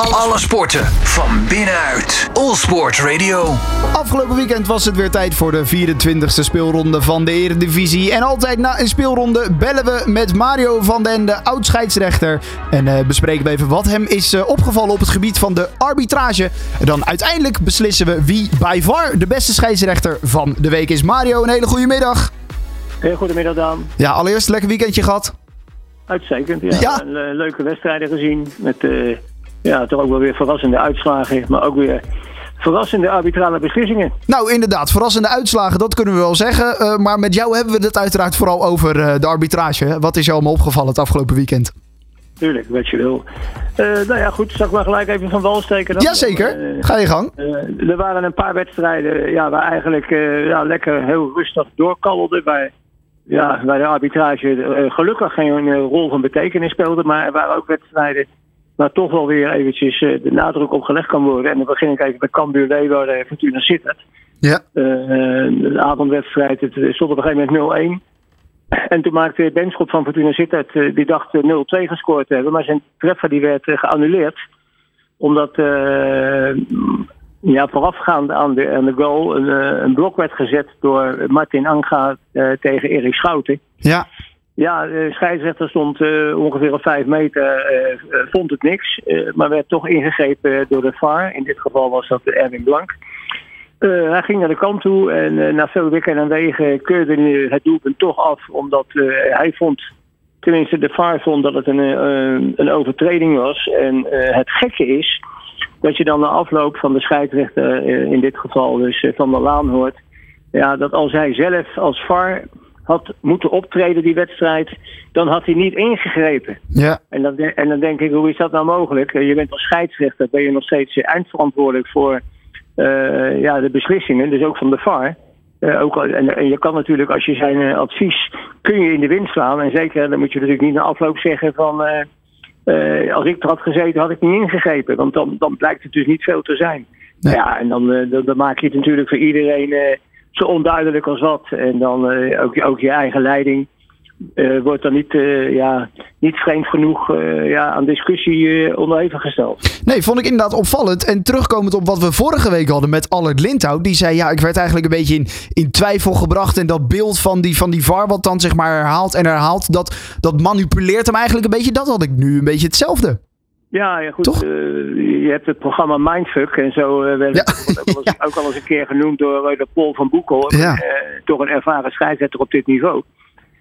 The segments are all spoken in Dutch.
Alle sporten van binnenuit. All Sport Radio. Afgelopen weekend was het weer tijd voor de 24e speelronde van de Eredivisie. En altijd na een speelronde bellen we met Mario van den, de oud-scheidsrechter. En eh, bespreken we even wat hem is eh, opgevallen op het gebied van de arbitrage. En dan uiteindelijk beslissen we wie by far de beste scheidsrechter van de week is. Mario, een hele goede middag. Heel goedemiddag Dan. Ja, allereerst een lekker weekendje gehad. Uitstekend, ja. Ja. Eh, leuke wedstrijden gezien. Met eh, ja, toch ook wel weer verrassende uitslagen. Maar ook weer verrassende arbitrale beslissingen. Nou, inderdaad, verrassende uitslagen, dat kunnen we wel zeggen. Eh, maar met jou hebben we het uiteraard vooral over eh, de arbitrage. Wat is jou allemaal opgevallen het afgelopen weekend? Tuurlijk, wat je wil. Eh, nou ja, goed. Zal ik maar gelijk even van wal steken dan? Jazeker, ga je gang. er waren een paar wedstrijden ja, waar eigenlijk ja, lekker heel rustig doorkalderden. Waar, ja, waar de arbitrage gelukkig geen rol van betekenis speelde. Maar er waren ook wedstrijden waar toch wel weer eventjes eh, de nadruk op gelegd kan worden. En dan begin ik even bij Cambuur Leeuwarden en Fortuna Sittard. Ja. Eh, de avondwedstrijd, het stond op een gegeven moment 0-1. En toen maakte Benschop van Fortuna Sittard, eh, die dacht eh, 0-2 gescoord te hebben. Maar zijn treffer die werd eh, geannuleerd. Omdat eh, ja, voorafgaand aan de, aan de goal een, eh, een blok werd gezet door Martin Anga eh, tegen Erik Schouten. Ja, Ja, de scheidsrechter stond eh, ongeveer op vijf meter, eh, eh, vond het niks, maar werd toch ingegrepen door de VAR. In dit geval was dat Erwin Blank. Hij ging naar de kant toe en na veel wikken en wegen keurde het doelpunt toch af, omdat hij vond, tenminste de VAR vond dat het een, een overtreding was. En het gekke is dat je dan na afloop van de scheidsrechter, in dit geval dus van der Laan hoort, ja, dat als hij zelf als VAR had moeten optreden die wedstrijd, dan had hij niet ingegrepen. ja. En dan, en dan denk ik, hoe is dat nou mogelijk? Eh, Je bent als scheidsrechter, ben je nog steeds eindverantwoordelijk voor eh, ja, de beslissingen, dus ook van de VAR. Eh, ook, en, en je kan natuurlijk, als je zijn advies, kun je in de wind slaan. En zeker, dan moet je natuurlijk niet na afloop zeggen van... als ik er had gezeten, had ik niet ingegrepen. Want dan, dan blijkt het dus niet veel te zijn. Nee. Ja, en dan, dan, dan maak je het natuurlijk voor iedereen zo onduidelijk als wat. En dan eh, ook, ook je eigen leiding eh, wordt dan niet, eh, ja, niet vreemd genoeg ja, aan discussie onderhevig gesteld. Nee, vond ik inderdaad opvallend. En terugkomend op wat we vorige week hadden met Allard Lindhout. Die zei, ja, ik werd eigenlijk een beetje in, in twijfel gebracht. En dat beeld van die, van die VAR wat dan zeg maar herhaalt en herhaalt. Dat, dat manipuleert hem eigenlijk een beetje. Dat had ik nu een beetje hetzelfde. Ja, ja goed. Eh, je hebt het programma Mindfuck en zo eh, werd Ja. het ook, al eens, ook al eens een keer genoemd door eh, de Paul van Boekel. Ja. toch een ervaren scheidsrechter op dit niveau.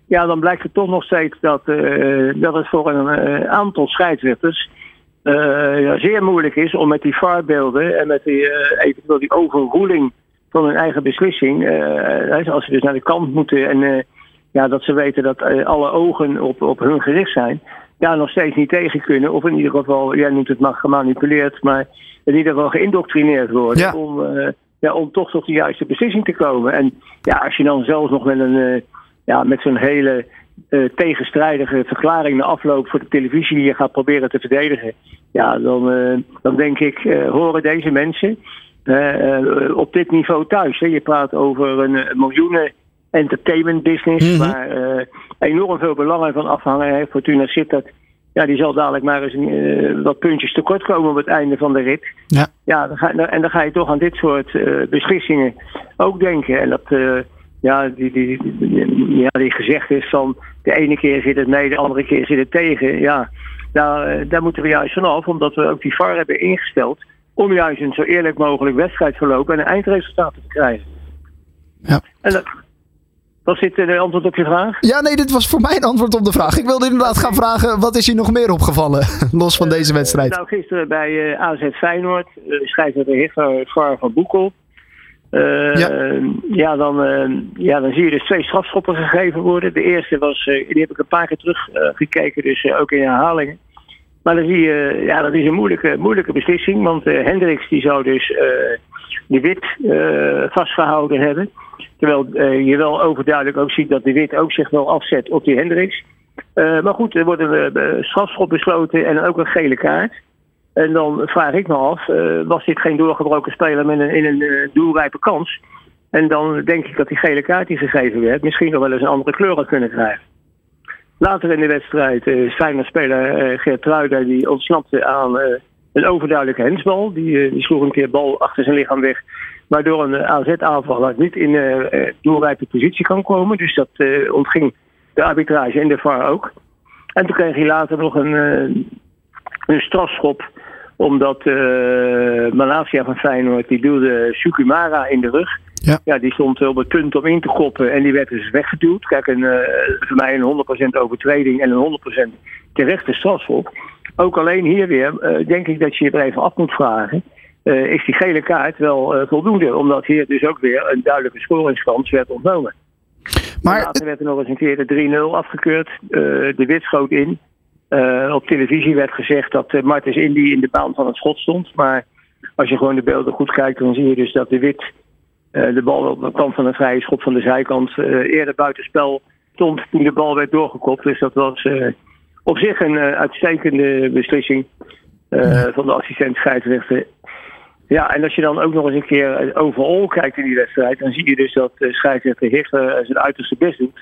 Ja, dan blijkt het toch nog steeds dat, dat het voor een aantal scheidsrechters ja, zeer moeilijk is om met die VAR-beelden en met die, eventueel die overroeling van hun eigen beslissing, als ze dus naar de kant moeten en ja, dat ze weten dat alle ogen op, op hun gericht zijn, ja, nog steeds niet tegen kunnen. Of in ieder geval, jij noemt het maar gemanipuleerd, maar in ieder geval geïndoctrineerd worden Ja. om, eh, ja, om toch tot de juiste beslissing te komen. En ja, als je dan zelfs nog met een eh, ja, met zo'n hele eh, tegenstrijdige verklaring na afloop voor de televisie je gaat proberen te verdedigen. Ja, dan, dan denk ik, horen deze mensen op dit niveau thuis. Hè? Je praat over een, miljoenen entertainment business, Mhm. waar eh, enorm veel belangen van afhangen. Hè? Fortuna Sittard, ja, die zal dadelijk maar eens eh, wat puntjes tekort komen op het einde van de rit. Ja. Ja, dan ga, en dan ga je toch aan dit soort eh, beslissingen ook denken. En dat, ja, die, die, die, ja, die gezegd is van de ene keer zit het mee, de andere keer zit het tegen. Ja, daar, daar moeten we juist vanaf, omdat we ook die VAR hebben ingesteld. Om juist een zo eerlijk mogelijk wedstrijdverloop en een eindresultaat te krijgen. Ja. En dat, was dit eh, de antwoord op je vraag? Ja, nee, dit was voor mij een antwoord op de vraag. Ik wilde inderdaad gaan vragen, wat is je nog meer opgevallen? Los van deze wedstrijd. Nou, gisteren bij eh, AZ Feyenoord uh, scheidsrechter Higger VAR van Boekel. Eh, Ja. ja. dan, eh, ja, dan zie je dus twee strafschoppen gegeven worden. De eerste was, eh, die heb ik een paar keer teruggekeken, gekeken, dus eh, ook in herhalingen. Maar dan zie je, ja, dat is een moeilijke, moeilijke beslissing. Want eh, Hendricks die zou dus eh, de wit eh, vastgehouden hebben. Terwijl eh, je wel overduidelijk ook ziet dat de wit ook zich wel afzet op die Hendricks. Eh, maar goed, er wordt een eh, strafschop besloten en ook een gele kaart. En dan vraag ik me af, was dit geen doorgebroken speler met een, in een doelrijpe kans? En dan denk ik dat die gele kaart die gegeven werd misschien nog wel eens een andere kleur had kunnen krijgen. Later in de wedstrijd uh, Feyenoord speler uh, Geert Truida die ontsnapte aan uh, een overduidelijke hensbal. Die, die sloeg een keer bal achter zijn lichaam weg. Waardoor een AZ-aanvaller niet in uh, doelrijpe positie kan komen. Dus dat ontging de arbitrage en de VAR ook. En toen kreeg hij later nog een, een strafschop omdat uh, Malasia van Feyenoord, die duwde Sukumara in de rug. Ja. ja, die stond op het punt om in te koppen en die werd dus weggeduwd. Kijk, een, uh, voor mij een 100% overtreding en een 100% terechte strafschop. Ook alleen hier weer uh, denk ik dat je je er even af moet vragen. is die gele kaart wel voldoende? Omdat hier dus ook weer een duidelijke scoringskans werd ontnomen. Maar later werd er nog eens een keer de 3-0 afgekeurd. de wit schoot in. Uh, op televisie werd gezegd dat uh, Martens Indy in de baan van het schot stond. Maar als je gewoon de beelden goed kijkt, dan zie je dus dat de wit uh, de bal op de kant van een vrije schop van de zijkant eerder buitenspel stond toen de bal werd doorgekopt. Dus dat was op zich een uitstekende beslissing van de assistent scheidsrechter. Ja, en als je dan ook nog eens een keer overal kijkt in die wedstrijd, dan zie je dus dat scheidsrechter Hichter zijn uiterste best doet.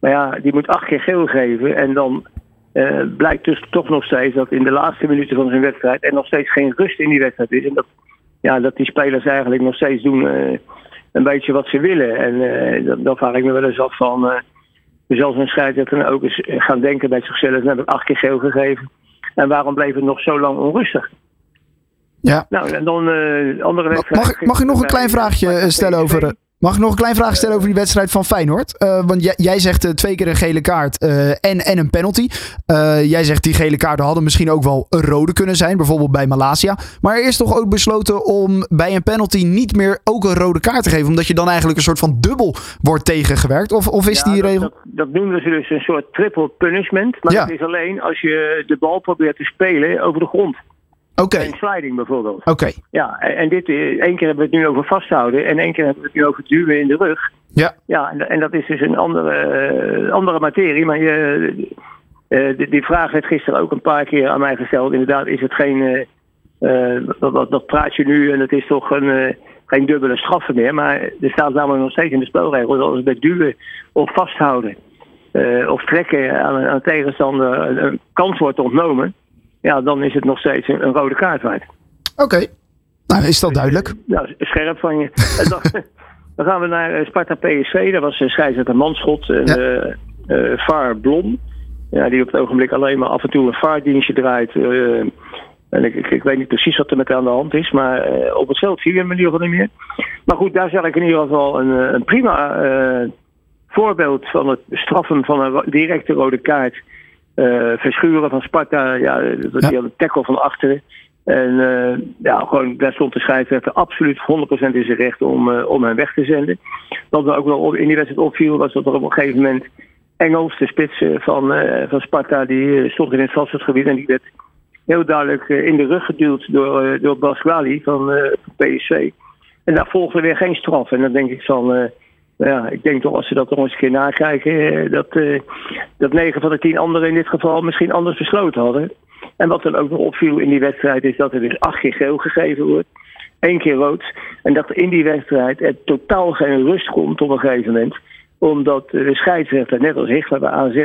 Maar ja, die moet acht keer geel geven en dan uh, blijkt dus toch nog steeds dat in de laatste minuten van zijn wedstrijd er nog steeds geen rust in die wedstrijd is. En dat, ja, dat die spelers eigenlijk nog steeds doen uh, een beetje wat ze willen. En uh, dan, dan vraag ik me wel eens af van. Zelfs een scheidsrechter ook eens gaan denken bij zichzelf: dan heb ik acht keer geel gegeven. En waarom bleef het nog zo lang onrustig? Ja. Nou, en dan andere wedstrijden. Mag, mag ik nog een klein vraagje stellen over. Mag ik nog een klein vraag stellen over die wedstrijd van Feyenoord? Uh, want jij, jij zegt uh, twee keer een gele kaart uh, en, en een penalty. jij zegt die gele kaarten hadden misschien ook wel een rode kunnen zijn. Bijvoorbeeld bij Malasia. Maar er is toch ook besloten om bij een penalty niet meer ook een rode kaart te geven. Omdat je dan eigenlijk een soort van dubbel wordt tegengewerkt. Of, of is ja, die dat, regel... Dat, dat noemen ze dus een soort triple punishment. Maar Ja. het is alleen als je de bal probeert te spelen over de grond. Een sliding bijvoorbeeld. oké. Ja, en en dit, eh, één keer hebben we het nu over vasthouden en één keer hebben we het nu over duwen in de rug. Ja. Ja, en, en dat is dus een andere, eh, andere materie. Maar je, eh, die, die vraag werd gisteren ook een paar keer aan mij gesteld. Inderdaad, is het geen. eh, dat, dat, dat praat je nu en het is toch een, geen dubbele straffen meer. Maar er staat namelijk nog steeds in de spelregels dat als het bij duwen of vasthouden. of trekken aan een, aan tegenstander een kans wordt ontnomen. Ja, dan is het nog steeds een, een rode kaart waard. Oké. Nou, is dat duidelijk? Nou, scherp van je. Dan, dan gaan we naar eh, Sparta PSV. Daar was uh, scheidsrechter Manschot en Ja. eh eh, VAR Blom. Ja, die op het ogenblik alleen maar af en toe een VAR-dienstje draait. eh, en ik, ik, ik weet niet precies wat er met aan de hand is. Maar eh, op het veld zie je hem in ieder geval niet meer. Maar goed, daar zag ik in ieder geval een, eh, een prima eh, voorbeeld van het straffen van een directe rode kaart. Eh, verschuren van Sparta. Ja, dat die had een tackle van achteren. En eh, ja, gewoon, daar stond de scheidsrechter absoluut 100% in zijn recht om, eh, om hem weg te zenden. Wat me ook wel in die wedstrijd opviel, was dat er op een gegeven moment Engels, de spits van, van Sparta, die stond in het vastgoedgebied en die werd heel duidelijk in de rug geduwd door, door Basquali van, PSV. En daar volgde weer geen straf. En dan denk ik van, ja, ik denk toch als ze dat nog eens een keer nakijken, eh, dat, eh, dat 9 van de 10 anderen in dit geval misschien anders besloten hadden. En wat dan ook nog opviel in die wedstrijd is dat er dus acht keer geel gegeven wordt. één keer rood. En dat in die wedstrijd er totaal geen rust komt op een gegeven moment. Omdat de scheidsrechter, net als Hichler bij AZ,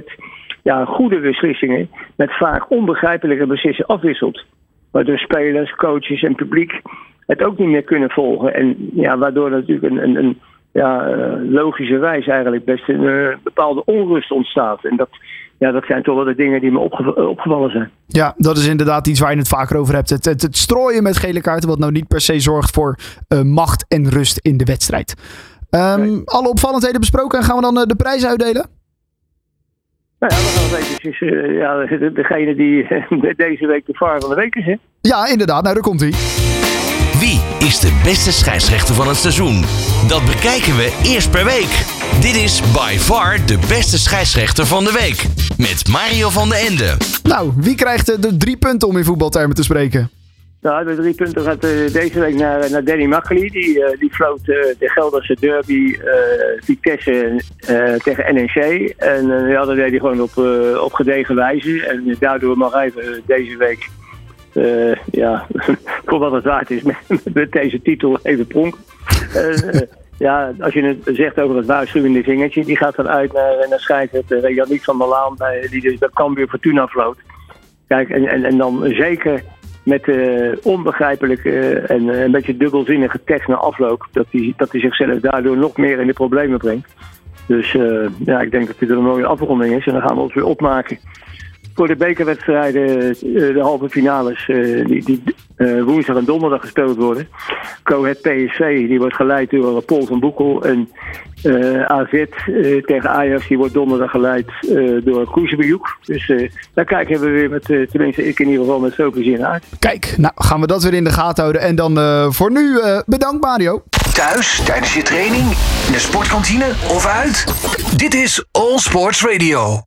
ja, goede beslissingen met vaak onbegrijpelijke beslissingen afwisselt. Waardoor spelers, coaches en publiek het ook niet meer kunnen volgen. En ja, waardoor natuurlijk een, een ja, eh, logischerwijs eigenlijk best een eh, bepaalde onrust ontstaat. En dat, ja, dat zijn toch wel de dingen die me opge- eh, opgevallen zijn. Ja, dat is inderdaad iets waar je het vaker over hebt. Het, het, het strooien met gele kaarten, wat nou niet per se zorgt voor macht en rust in de wedstrijd. Ehm, Nee. Alle opvallendheden besproken en gaan we dan de prijs uitdelen? Nou ja, we gaan eventjes, ja, de- degene die deze week de VAR van de week is. Hè? Ja, inderdaad. Nou, daar komt hij. Is de beste scheidsrechter van het seizoen? Dat bekijken we eerst per week. Dit is by far de beste scheidsrechter van de week. Met Mario van den Ende. Nou, wie krijgt eh, de drie punten om in voetbaltermen te spreken? Nou, de drie punten gaat eh, deze week naar, naar Danny Makkely. Die, eh, die floot eh, de Gelderse derby eh, Vitesse eh, tegen NEC. En eh, ja, dat deed hij gewoon op, eh, op gedegen wijze. En daardoor mag hij eh, deze week, eh, ja, wat het waard is, met, deze titel even pronk. Eh, eh, ja, als je het zegt over het waarschuwende vingertje, die gaat dan uit naar, naar scheidsrechter Janniek van der Laan, bij, die dus bij Cambuur Fortuna floot. Kijk, en, en, en dan zeker met uh, onbegrijpelijk uh, en een beetje dubbelzinnige tekst na afloop. Dat hij, dat zichzelf daardoor nog meer in de problemen brengt. Dus ja, ik denk dat dit een mooie afronding is. En dan gaan we ons weer opmaken voor de bekerwedstrijden, de halve finales, die, die woensdag en donderdag gespeeld worden. Cohet PSV, die wordt geleid door Paul van Boekel. En AZ tegen Ajax, die wordt donderdag geleid door Koesjebejoek. Dus daar kijken we weer met, tenminste ik in ieder geval met zoveel zin naar uit. Kijk, nou gaan we dat weer in de gaten houden. En dan voor nu bedankt Mario. Thuis, tijdens je training, in de sportkantine of uit? Dit is All Sports Radio.